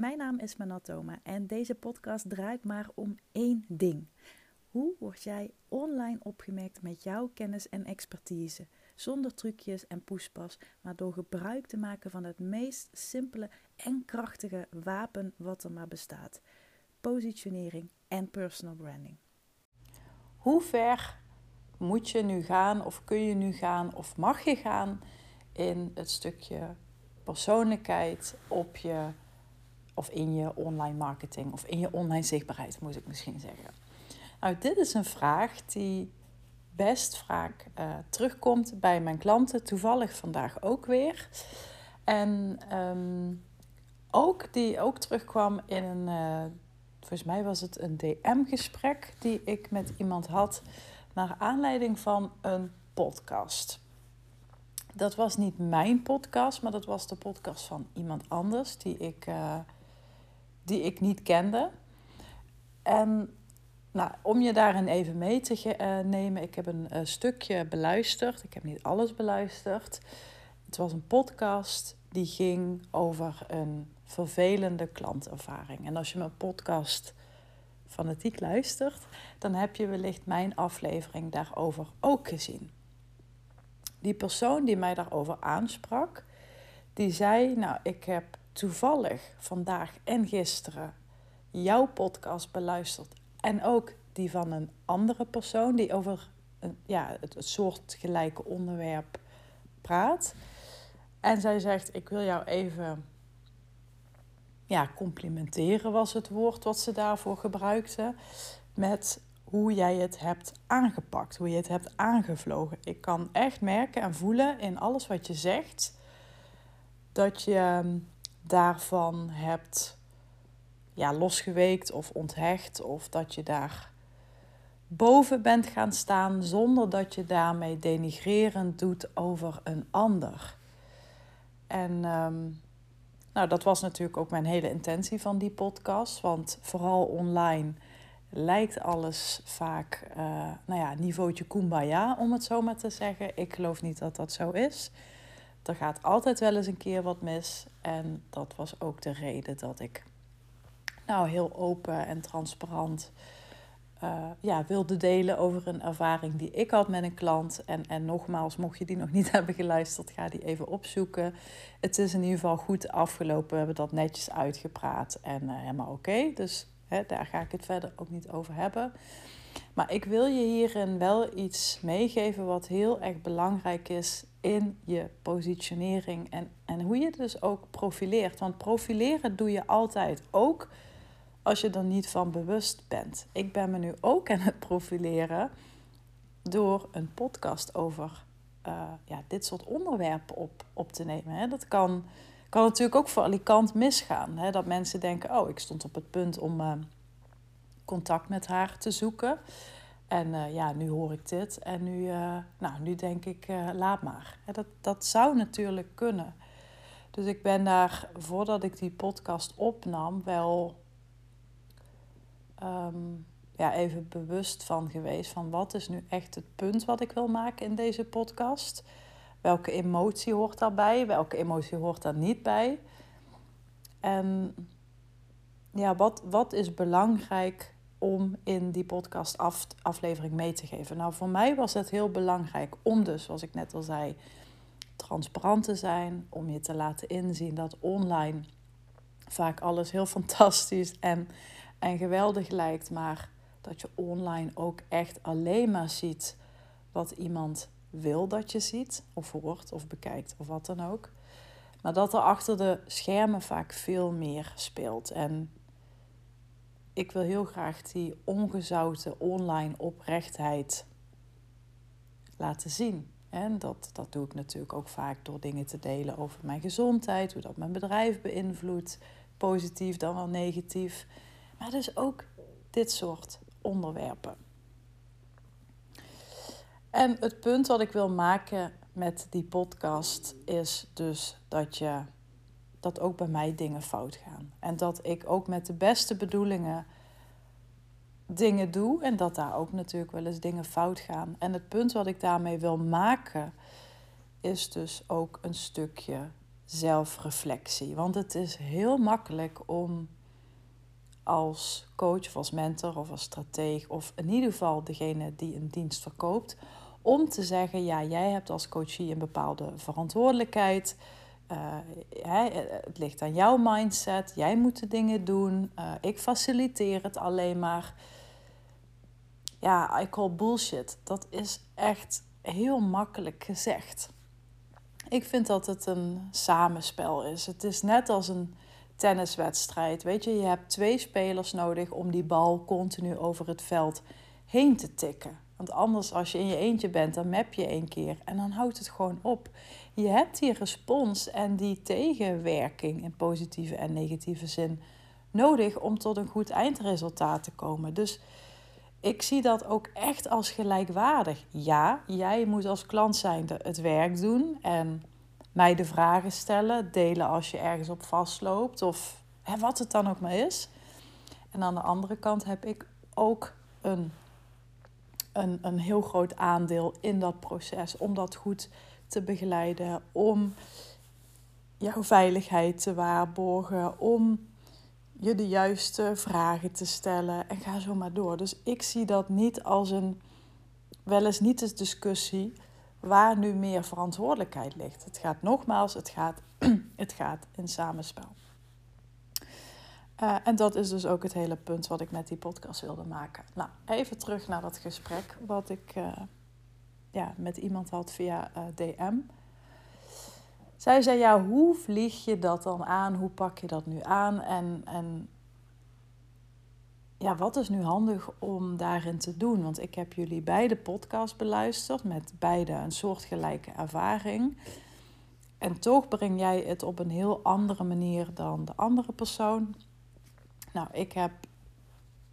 Mijn naam is Manatoma en deze podcast draait maar om één ding. Hoe word jij online opgemerkt met jouw kennis en expertise? Zonder trucjes en poespas, maar door gebruik te maken van het meest simpele en krachtige wapen wat er maar bestaat: positionering en personal branding. Hoe ver moet je nu gaan, of kun je nu gaan, of mag je gaan in het stukje persoonlijkheid op je of in je online marketing of in je online zichtbaarheid, moet ik misschien zeggen. Nou, dit is een vraag die best vaak uh, terugkomt bij mijn klanten, toevallig vandaag ook weer. En ehm, ook die ook terugkwam in een, uh, volgens mij was het een DM-gesprek die ik met iemand had naar aanleiding van een podcast. Dat was niet mijn podcast, maar dat was de podcast van iemand anders die ik, uh, die ik niet kende. En nou, om je daarin even mee te uh, nemen, ik heb een uh, stukje beluisterd. Ik heb niet alles beluisterd. Het was een podcast die ging over een vervelende klantervaring. En als je mijn podcast fanatiek luistert, dan heb je wellicht mijn aflevering daarover ook gezien. Die persoon die mij daarover aansprak, die zei: Nou, ik heb toevallig vandaag en gisteren jouw podcast beluisterd. En ook die van een andere persoon die over ja, het, soortgelijke onderwerp praat. En zij zegt: Ik wil jou even ja, complimenteren, was het woord wat ze daarvoor gebruikte. Met hoe jij het hebt aangepakt, hoe je het hebt aangevlogen. Ik kan echt merken en voelen in alles wat je zegt dat je daarvan hebt ja, losgeweekt of onthecht of dat je daar boven bent gaan staan zonder dat je daarmee denigrerend doet over een ander. En um, nou, dat was natuurlijk ook mijn hele intentie van die podcast, want vooral online lijkt alles vaak, uh, nou ja, niveautje kumbaya, om het zo maar te zeggen. Ik geloof niet dat dat zo is. Er gaat altijd wel eens een keer wat mis. En dat was ook de reden dat ik nou heel open en transparant uh, ja, wilde delen over een ervaring die ik had met een klant. En, en nogmaals, mocht je die nog niet hebben geluisterd, ga die even opzoeken. Het is in ieder geval goed afgelopen. We hebben dat netjes uitgepraat en uh, helemaal oké. Dus daar ga ik het verder ook niet over hebben. Maar ik wil je hierin wel iets meegeven wat heel erg belangrijk is in je positionering en, en hoe je dus ook profileert. Want profileren doe je altijd ook als je er niet van bewust bent. Ik ben me nu ook aan het profileren door een podcast over uh, ja, dit soort onderwerpen op, op te nemen. Hè. Dat kan, kan natuurlijk ook voor Alicant misgaan. Hè. Dat mensen denken, oh, ik stond op het punt om uh, contact met haar te zoeken. En uh, ja, nu hoor ik dit. En nu, nou, nu denk ik, laat maar. Dat, dat zou natuurlijk kunnen. Dus ik ben daar, voordat ik die podcast opnam, wel um, ja, even bewust van geweest. Van wat is nu echt het punt wat ik wil maken in deze podcast? Welke emotie hoort daarbij? Welke emotie hoort daar niet bij? En ja, wat, wat is belangrijk om in die podcast af, aflevering mee te geven? Nou, voor mij was het heel belangrijk om dus, zoals ik net al zei, transparant te zijn. Om je te laten inzien dat online vaak alles heel fantastisch en en geweldig lijkt, maar dat je online ook echt alleen maar ziet wat iemand wil dat je ziet, of hoort, of bekijkt, of wat dan ook. Maar dat er achter de schermen vaak veel meer speelt. En ik wil heel graag die ongezouten online oprechtheid laten zien. En dat, dat doe ik natuurlijk ook vaak door dingen te delen over mijn gezondheid, hoe dat mijn bedrijf beïnvloedt, positief dan wel negatief. Maar dus ook dit soort onderwerpen. En het punt wat ik wil maken met die podcast is dus dat je dat ook bij mij dingen fout gaan. En dat ik ook met de beste bedoelingen dingen doe en dat daar ook natuurlijk wel eens dingen fout gaan. En het punt wat ik daarmee wil maken is dus ook een stukje zelfreflectie. Want het is heel makkelijk om als coach of als mentor of als strateeg of in ieder geval degene die een dienst verkoopt, om te zeggen: ja, jij hebt als coachie een bepaalde verantwoordelijkheid. Uh, het ligt aan jouw mindset. Jij moet de dingen doen. Uh, ik faciliteer het alleen maar. Ja, I call bullshit. Dat is echt heel makkelijk gezegd. Ik vind dat het een samenspel is. Het is net als een tenniswedstrijd. Weet je, je hebt twee spelers nodig om die bal continu over het veld heen te tikken. Want anders, als je in je eentje bent, dan map je één keer en dan houdt het gewoon op. Je hebt die respons en die tegenwerking in positieve en negatieve zin nodig om tot een goed eindresultaat te komen. Dus ik zie dat ook echt als gelijkwaardig. Ja, jij moet als klant zijnde het werk doen en mij de vragen stellen, delen als je ergens op vastloopt of hè, wat het dan ook maar is. En aan de andere kant heb ik ook een, een, een heel groot aandeel in dat proces om dat goed te begeleiden, om jouw veiligheid te waarborgen, om je de juiste vragen te stellen en ga zo maar door. Dus ik zie dat niet als een wel eens niet de discussie waar nu meer verantwoordelijkheid ligt. Het gaat nogmaals, het gaat, het gaat in samenspel. Uh, en dat is dus ook het hele punt wat ik met die podcast wilde maken. Nou, even terug naar dat gesprek wat ik uh, ja, met iemand had via eh, DM. Zij zei, ja, hoe vlieg je dat dan aan? Hoe pak je dat nu aan? En, en ja, wat is nu handig om daarin te doen? Want ik heb jullie beide podcasts beluisterd met beide een soortgelijke ervaring. En toch breng jij het op een heel andere manier dan de andere persoon. Nou, ik heb,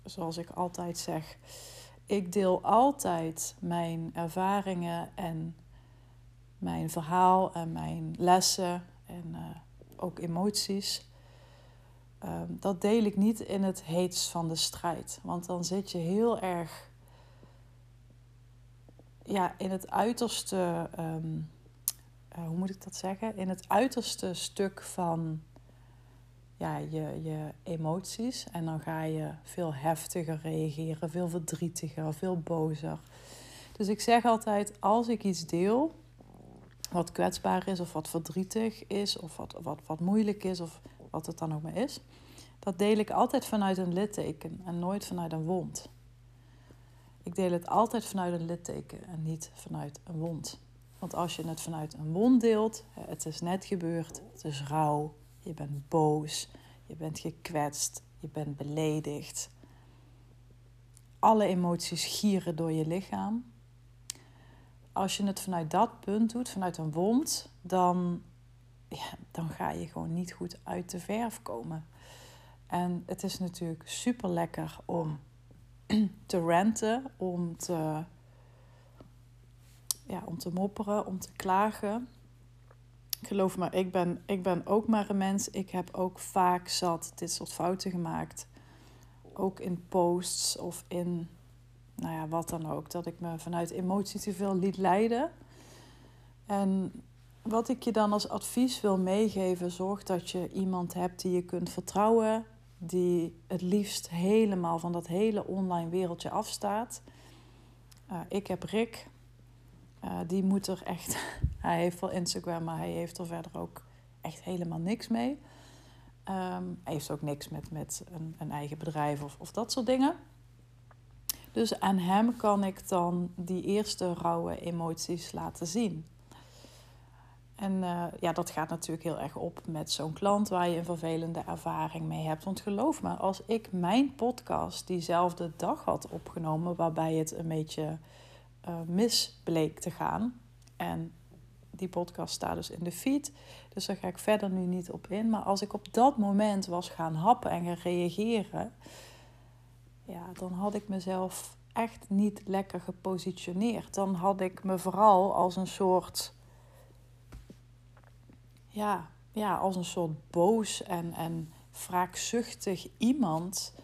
zoals ik altijd zeg, ik deel altijd mijn ervaringen en mijn verhaal en mijn lessen en uh, ook emoties. Um, dat deel ik niet in het heetst van de strijd. Want dan zit je heel erg ja, in het uiterste, um, uh, hoe moet ik dat zeggen? In het uiterste stuk van ja, je, je emoties. En dan ga je veel heftiger reageren, veel verdrietiger, veel bozer. Dus ik zeg altijd, als ik iets deel wat kwetsbaar is of wat verdrietig is of wat, wat, wat moeilijk is of wat het dan ook maar is, dat deel ik altijd vanuit een litteken en nooit vanuit een wond. Ik deel het altijd vanuit een litteken en niet vanuit een wond. Want als je het vanuit een wond deelt, het is net gebeurd, het is rauw, je bent boos, je bent gekwetst, je bent beledigd. Alle emoties gieren door je lichaam. Als je het vanuit dat punt doet, vanuit een wond, dan, ja, dan ga je gewoon niet goed uit de verf komen. En het is natuurlijk super lekker om te renten, om te, ja, om te mopperen, om te klagen. Geloof me, ik ben, ik ben ook maar een mens. Ik heb ook vaak zat dit soort fouten gemaakt. Ook in posts of in, nou ja, wat dan ook. Dat ik me vanuit emotie te veel liet leiden. En wat ik je dan als advies wil meegeven, zorg dat je iemand hebt die je kunt vertrouwen. Die het liefst helemaal van dat hele online wereldje afstaat. Uh, ik heb Rick, uh, die moet er echt. Hij heeft wel Instagram, maar hij heeft er verder ook echt helemaal niks mee. Um, hij heeft ook niks met, met een, een eigen bedrijf of, of dat soort dingen. Dus aan hem kan ik dan die eerste rauwe emoties laten zien. En uh, ja, dat gaat natuurlijk heel erg op met zo'n klant waar je een vervelende ervaring mee hebt. Want geloof me, als ik mijn podcast diezelfde dag had opgenomen, waarbij het een beetje uh, mis bleek te gaan. En die podcast staat dus in de feed. Dus daar ga ik verder nu niet op in. Maar als ik op dat moment was gaan happen en gaan reageren. Ja, dan had ik mezelf echt niet lekker gepositioneerd. Dan had ik me vooral als een soort. Ja, ja als een soort boos en, en wraakzuchtig iemand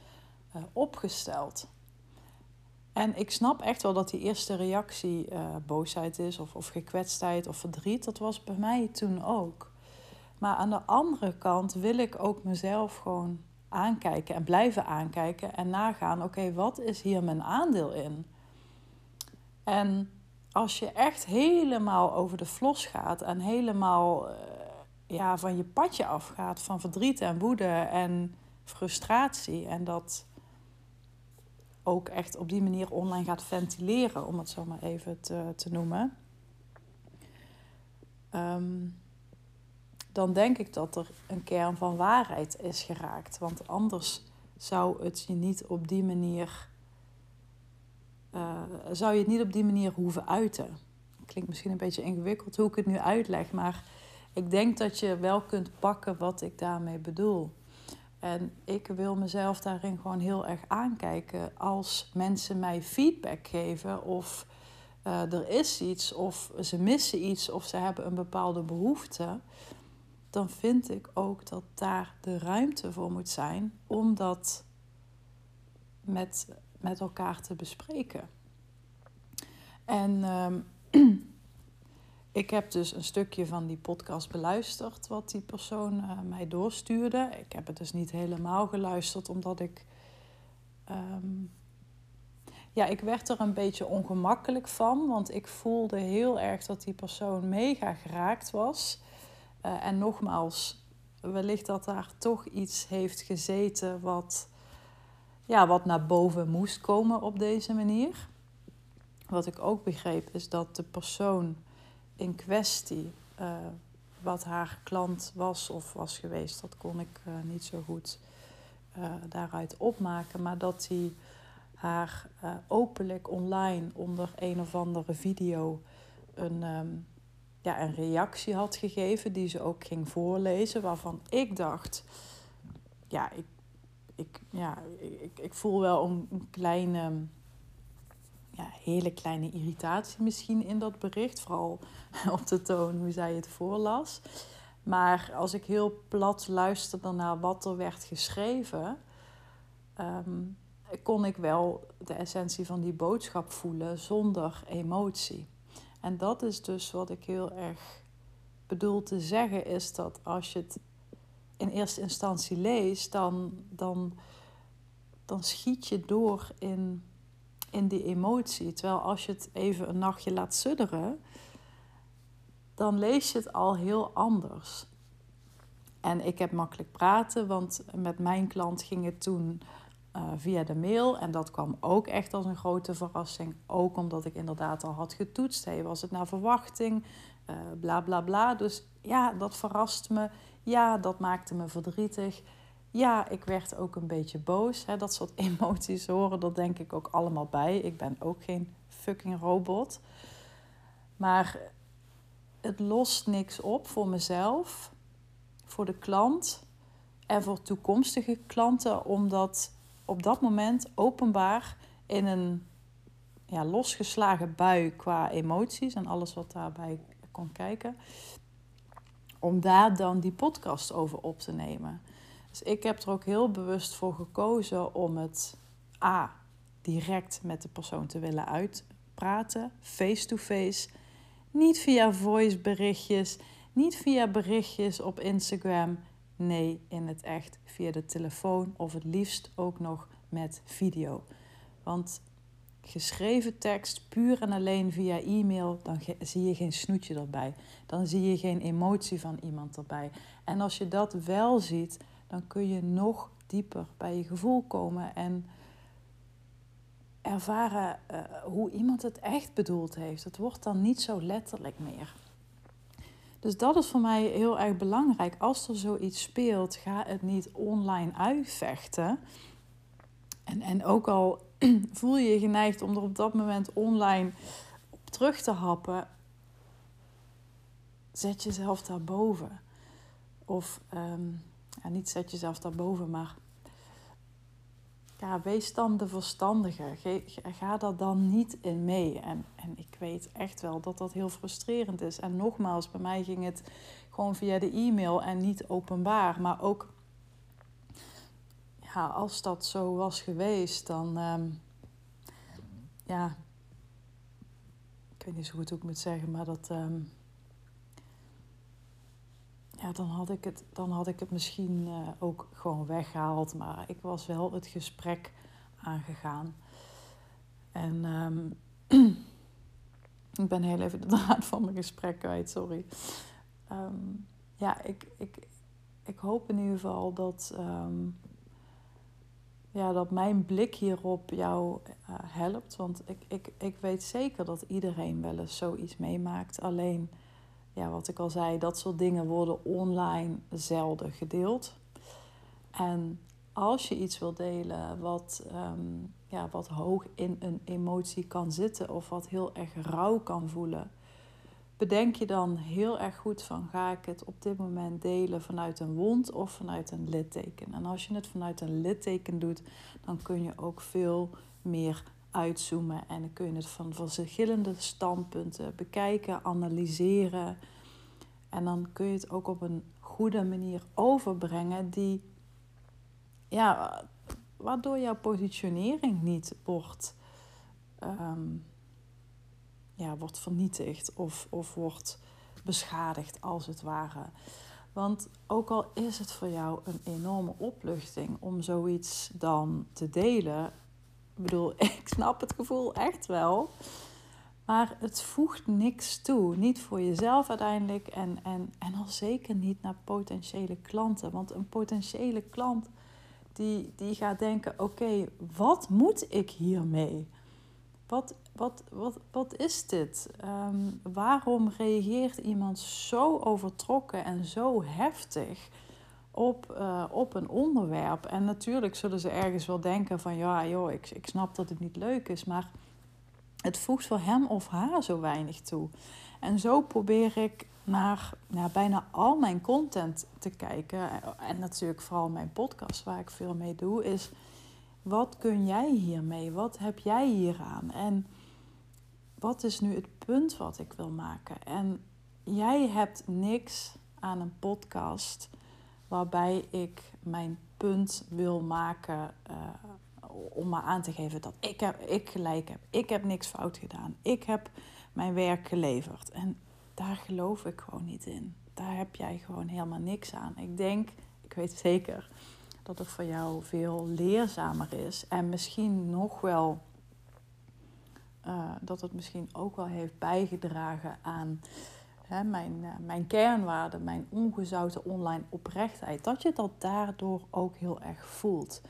uh, opgesteld. En ik snap echt wel dat die eerste reactie uh, boosheid is, of, of gekwetstheid of verdriet. Dat was bij mij toen ook. Maar aan de andere kant wil ik ook mezelf gewoon aankijken en blijven aankijken en nagaan: oké, wat is hier mijn aandeel in? En als je echt helemaal over de flos gaat en helemaal uh, ja, van je padje afgaat van verdriet en woede en frustratie en dat ook echt op die manier online gaat ventileren, om het zo maar even te, te noemen. Um, dan denk ik dat er een kern van waarheid is geraakt. Want anders zou het je niet op die manier. Uh, zou je het niet op die manier hoeven uiten. Klinkt misschien een beetje ingewikkeld hoe ik het nu uitleg, maar ik denk dat je wel kunt pakken wat ik daarmee bedoel. En ik wil mezelf daarin gewoon heel erg aankijken als mensen mij feedback geven of uh, er is iets of ze missen iets of ze hebben een bepaalde behoefte dan vind ik ook dat daar de ruimte voor moet zijn om dat met, met elkaar te bespreken. En ehm, ik heb dus een stukje van die podcast beluisterd, wat die persoon uh, mij doorstuurde. Ik heb het dus niet helemaal geluisterd, omdat ik. Ehm, ja, ik werd er een beetje ongemakkelijk van, want ik voelde heel erg dat die persoon mega geraakt was. Uh, en nogmaals, wellicht dat daar toch iets heeft gezeten wat, ja, wat naar boven moest komen op deze manier. Wat ik ook begreep is dat de persoon in kwestie, uh, wat haar klant was of was geweest, dat kon ik uh, niet zo goed daaruit opmaken, maar dat hij haar openlijk online onder een of andere video een. Um, ja, een reactie had gegeven die ze ook ging voorlezen, waarvan ik dacht, ja, ik, ik, ja, ik, ik voel wel een, kleine, hele kleine irritatie misschien in dat bericht, vooral op de toon hoe zij het voorlas. Maar als ik heel plat luisterde naar wat er werd geschreven, um, kon ik wel de essentie van die boodschap voelen zonder emotie. En dat is dus wat ik heel erg bedoel te zeggen, is dat als je het in eerste instantie leest, dan, dan, dan schiet je door in, in die emotie. Terwijl als je het even een nachtje laat sudderen, dan lees je het al heel anders. En ik heb makkelijk praten, want met mijn klant ging het toen uh, via de mail. En dat kwam ook echt als een grote verrassing. Ook omdat ik inderdaad al had getoetst. Hey, was het naar verwachting? Uh, bla bla bla. Dus ja, dat verrast me. Ja, dat maakte me verdrietig. Ja, ik werd ook een beetje boos. Hè. Dat soort emoties horen er denk ik ook allemaal bij. Ik ben ook geen fucking robot. Maar het lost niks op voor mezelf, voor de klant en voor toekomstige klanten, omdat op dat moment openbaar in een ja, losgeslagen bui qua emoties en alles wat daarbij kon kijken. Om daar dan die podcast over op te nemen. Dus ik heb er ook heel bewust voor gekozen om het A. direct met de persoon te willen uitpraten, face-to-face. Niet via voice berichtjes, niet via berichtjes op Instagram. Nee, in het echt via de telefoon of het liefst ook nog met video. Want geschreven tekst puur en alleen via e-mail, dan zie je geen snoetje erbij. Dan zie je geen emotie van iemand erbij. En als je dat wel ziet, dan kun je nog dieper bij je gevoel komen en ervaren uh, hoe iemand het echt bedoeld heeft. Het wordt dan niet zo letterlijk meer. Dus dat is voor mij heel erg belangrijk. Als er zoiets speelt, ga het niet online uitvechten. En, en ook al voel je je geneigd om er op dat moment online op terug te happen, zet jezelf daarboven. Of um, ja, niet zet jezelf daarboven, maar ja, wees dan de verstandige. Ga daar dan niet in mee. En, en ik weet echt wel dat dat heel frustrerend is. En nogmaals, bij mij ging het gewoon via de e-mail en niet openbaar. Maar ook ja, als dat zo was geweest, dan. Um, ja. Ik weet niet zo goed hoe ik moet zeggen, maar dat. Um, ja, dan, had ik het, dan had ik het misschien uh, ook gewoon weggehaald. Maar ik was wel het gesprek aangegaan. En um, ik ben heel even de draad van mijn gesprek kwijt, sorry. Um, ja, ik, ik, ik hoop in ieder geval dat, um, ja, dat mijn blik hierop jou uh, helpt. Want ik, ik, ik weet zeker dat iedereen wel eens zoiets meemaakt. Alleen, ja, wat ik al zei, dat soort dingen worden online zelden gedeeld. En als je iets wil delen wat, um, ja, wat hoog in een emotie kan zitten of wat heel erg rauw kan voelen, bedenk je dan heel erg goed van ga ik het op dit moment delen vanuit een wond of vanuit een litteken. En als je het vanuit een litteken doet, dan kun je ook veel meer uitzoomen en dan kun je het van verschillende standpunten bekijken, analyseren. En dan kun je het ook op een goede manier overbrengen die ja, waardoor jouw positionering niet wordt, um, ja, wordt vernietigd of, of wordt beschadigd als het ware. Want ook al is het voor jou een enorme opluchting om zoiets dan te delen. Ik bedoel, ik snap het gevoel echt wel. Maar het voegt niks toe. Niet voor jezelf uiteindelijk en, en, en al zeker niet naar potentiële klanten. Want een potentiële klant die, die gaat denken: oké, wat moet ik hiermee? Wat, wat, wat, wat is dit? Ehm, waarom reageert iemand zo overtrokken en zo heftig op, uh, op een onderwerp? En natuurlijk zullen ze ergens wel denken van ja, joh, ik, ik snap dat het niet leuk is, maar het voegt voor hem of haar zo weinig toe. En zo probeer ik naar, naar bijna al mijn content te kijken. En natuurlijk vooral mijn podcast, waar ik veel mee doe, is wat kun jij hiermee? Wat heb jij hieraan? En wat is nu het punt wat ik wil maken? En jij hebt niks aan een podcast waarbij ik mijn punt wil maken. Uh, om maar aan te geven dat ik, ik gelijk heb. Ik heb niks fout gedaan. Ik heb mijn werk geleverd. En daar geloof ik gewoon niet in. Daar heb jij gewoon helemaal niks aan. Ik denk, ik weet zeker, dat het voor jou veel leerzamer is. En misschien nog wel, uh, dat het misschien ook wel heeft bijgedragen aan mijn, uh, mijn kernwaarde, mijn ongezouten online oprechtheid. Dat je dat daardoor ook heel erg voelt.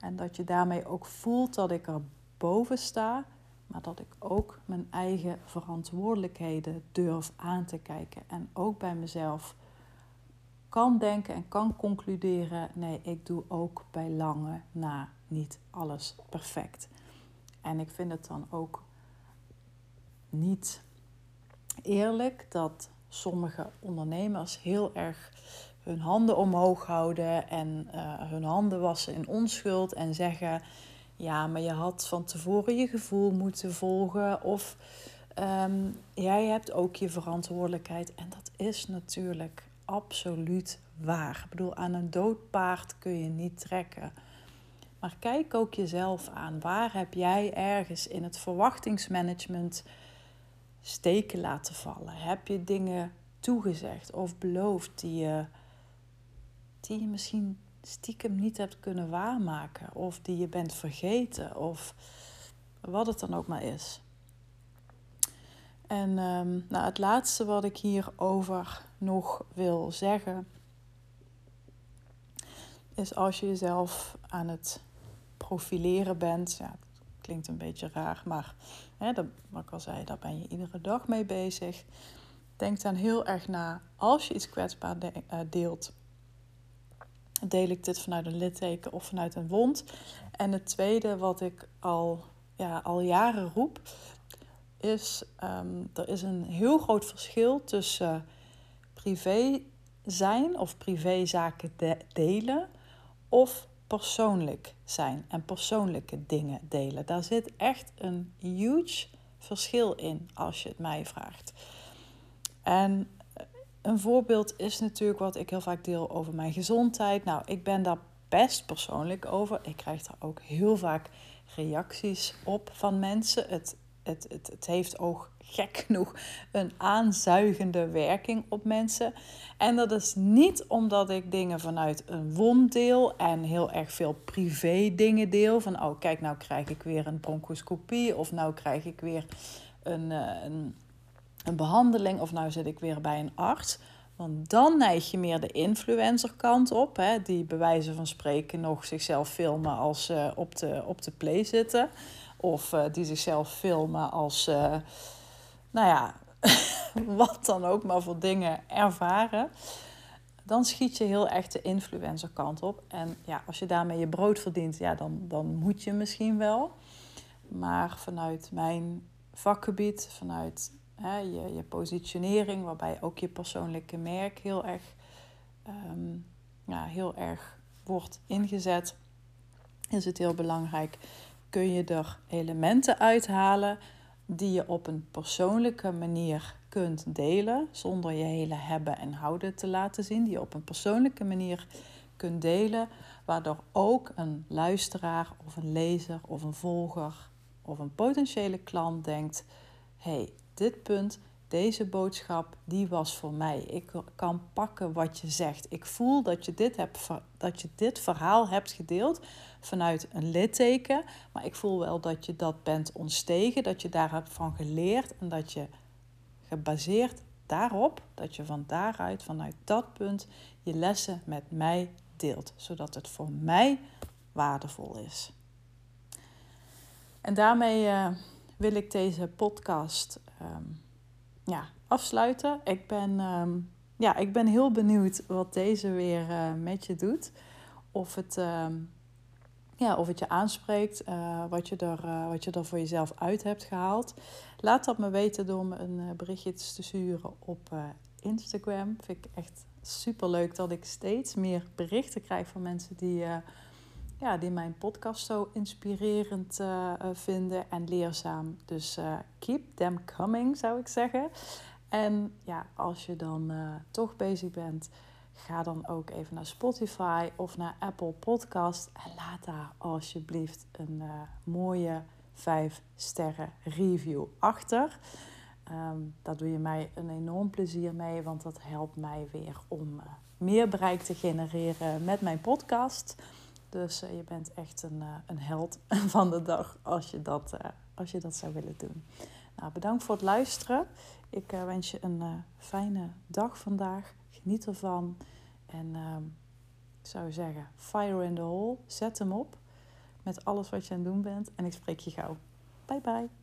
En dat je daarmee ook voelt dat ik er boven sta maar dat ik ook mijn eigen verantwoordelijkheden durf aan te kijken. En ook bij mezelf kan denken en kan concluderen: nee, ik doe ook bij lange na niet alles perfect. En ik vind het dan ook niet eerlijk dat sommige ondernemers heel erg hun handen omhoog houden en uh, hun handen wassen in onschuld en zeggen ja, maar je had van tevoren je gevoel moeten volgen. Of um, jij hebt ook je verantwoordelijkheid. En dat is natuurlijk absoluut waar. Ik bedoel, aan een dood paard kun je niet trekken. Maar kijk ook jezelf aan. Waar heb jij ergens in het verwachtingsmanagement steken laten vallen? Heb je dingen toegezegd of beloofd die je, die je misschien stiekem niet hebt kunnen waarmaken. Of die je bent vergeten. Of wat het dan ook maar is. En um, nou, het laatste wat ik hierover nog wil zeggen. Is als je jezelf aan het profileren bent. Ja, klinkt een beetje raar, maar hè, wat ik al zei, daar ben je iedere dag mee bezig. Denk dan heel erg na als je iets kwetsbaar eh, deelt deel ik dit vanuit een litteken of vanuit een wond. En het tweede wat ik al, ja, al jaren roep, is um, er is een heel groot verschil tussen privé zijn of privézaken de delen of persoonlijk zijn en persoonlijke dingen delen. Daar zit echt een huge verschil in als je het mij vraagt. En een voorbeeld is natuurlijk wat ik heel vaak deel over mijn gezondheid. Nou, ik ben daar best persoonlijk over. Ik krijg daar ook heel vaak reacties op van mensen. Het, het, het, het heeft ook gek genoeg een aanzuigende werking op mensen. En dat is niet omdat ik dingen vanuit een wond deel en heel erg veel privé dingen deel. Van oh, kijk, nou krijg ik weer een bronchoscopie of nou krijg ik weer een, eh, een, een behandeling of nou zit ik weer bij een arts. Want dan neig je meer de influencerkant op. Hè, die bij wijze van spreken nog zichzelf filmen als ze uh, op, de, op de play zitten. Of uh, die zichzelf filmen als, nou ja, wat dan ook maar voor dingen ervaren. Dan schiet je heel echt de influencerkant op. En ja, als je daarmee je brood verdient, ja, dan, dan moet je misschien wel. Maar vanuit mijn vakgebied, vanuit hè, je, je positionering, waarbij ook je persoonlijke merk heel erg, um, ja, heel erg wordt ingezet, is het heel belangrijk. Kun je er elementen uithalen die je op een persoonlijke manier kunt delen, zonder je hele hebben en houden te laten zien, die je op een persoonlijke manier kunt delen, waardoor ook een luisteraar of een lezer of een volger of een potentiële klant denkt: hey, dit punt, deze boodschap, die was voor mij. Ik kan pakken wat je zegt. Ik voel dat je dit, hebt, dat je dit verhaal hebt gedeeld vanuit een litteken. Maar ik voel wel dat je dat bent ontstegen, dat je daar hebt van geleerd en dat je gebaseerd daarop, dat je van daaruit, vanuit dat punt, je lessen met mij deelt. Zodat het voor mij waardevol is. En daarmee uh, wil ik deze podcast um, ja, afsluiten. Ik ben, um, ja, ik ben heel benieuwd wat deze weer uh, met je doet. Of het, um, ja, of het je aanspreekt, uh, wat, je er, uh, wat je er voor jezelf uit hebt gehaald. Laat dat me weten door me een berichtje te sturen op Instagram. Vind ik echt super leuk dat ik steeds meer berichten krijg van mensen die ja, die mijn podcast zo inspirerend vinden en leerzaam. Dus keep them coming, zou ik zeggen. En ja, als je dan toch bezig bent, ga dan ook even naar Spotify of naar Apple Podcast en laat daar alsjeblieft een mooie 5 sterren review achter. Um, daar doe je mij een enorm plezier mee, want dat helpt mij weer om meer bereik te genereren met mijn podcast. Dus uh, je bent echt een, een held van de dag als je dat, als je dat zou willen doen. Nou, bedankt voor het luisteren. Ik wens je een fijne dag vandaag. Geniet ervan. En ehm, ik zou zeggen, fire in the hole. Zet hem op met alles wat je aan het doen bent. En ik spreek je gauw. Bye bye.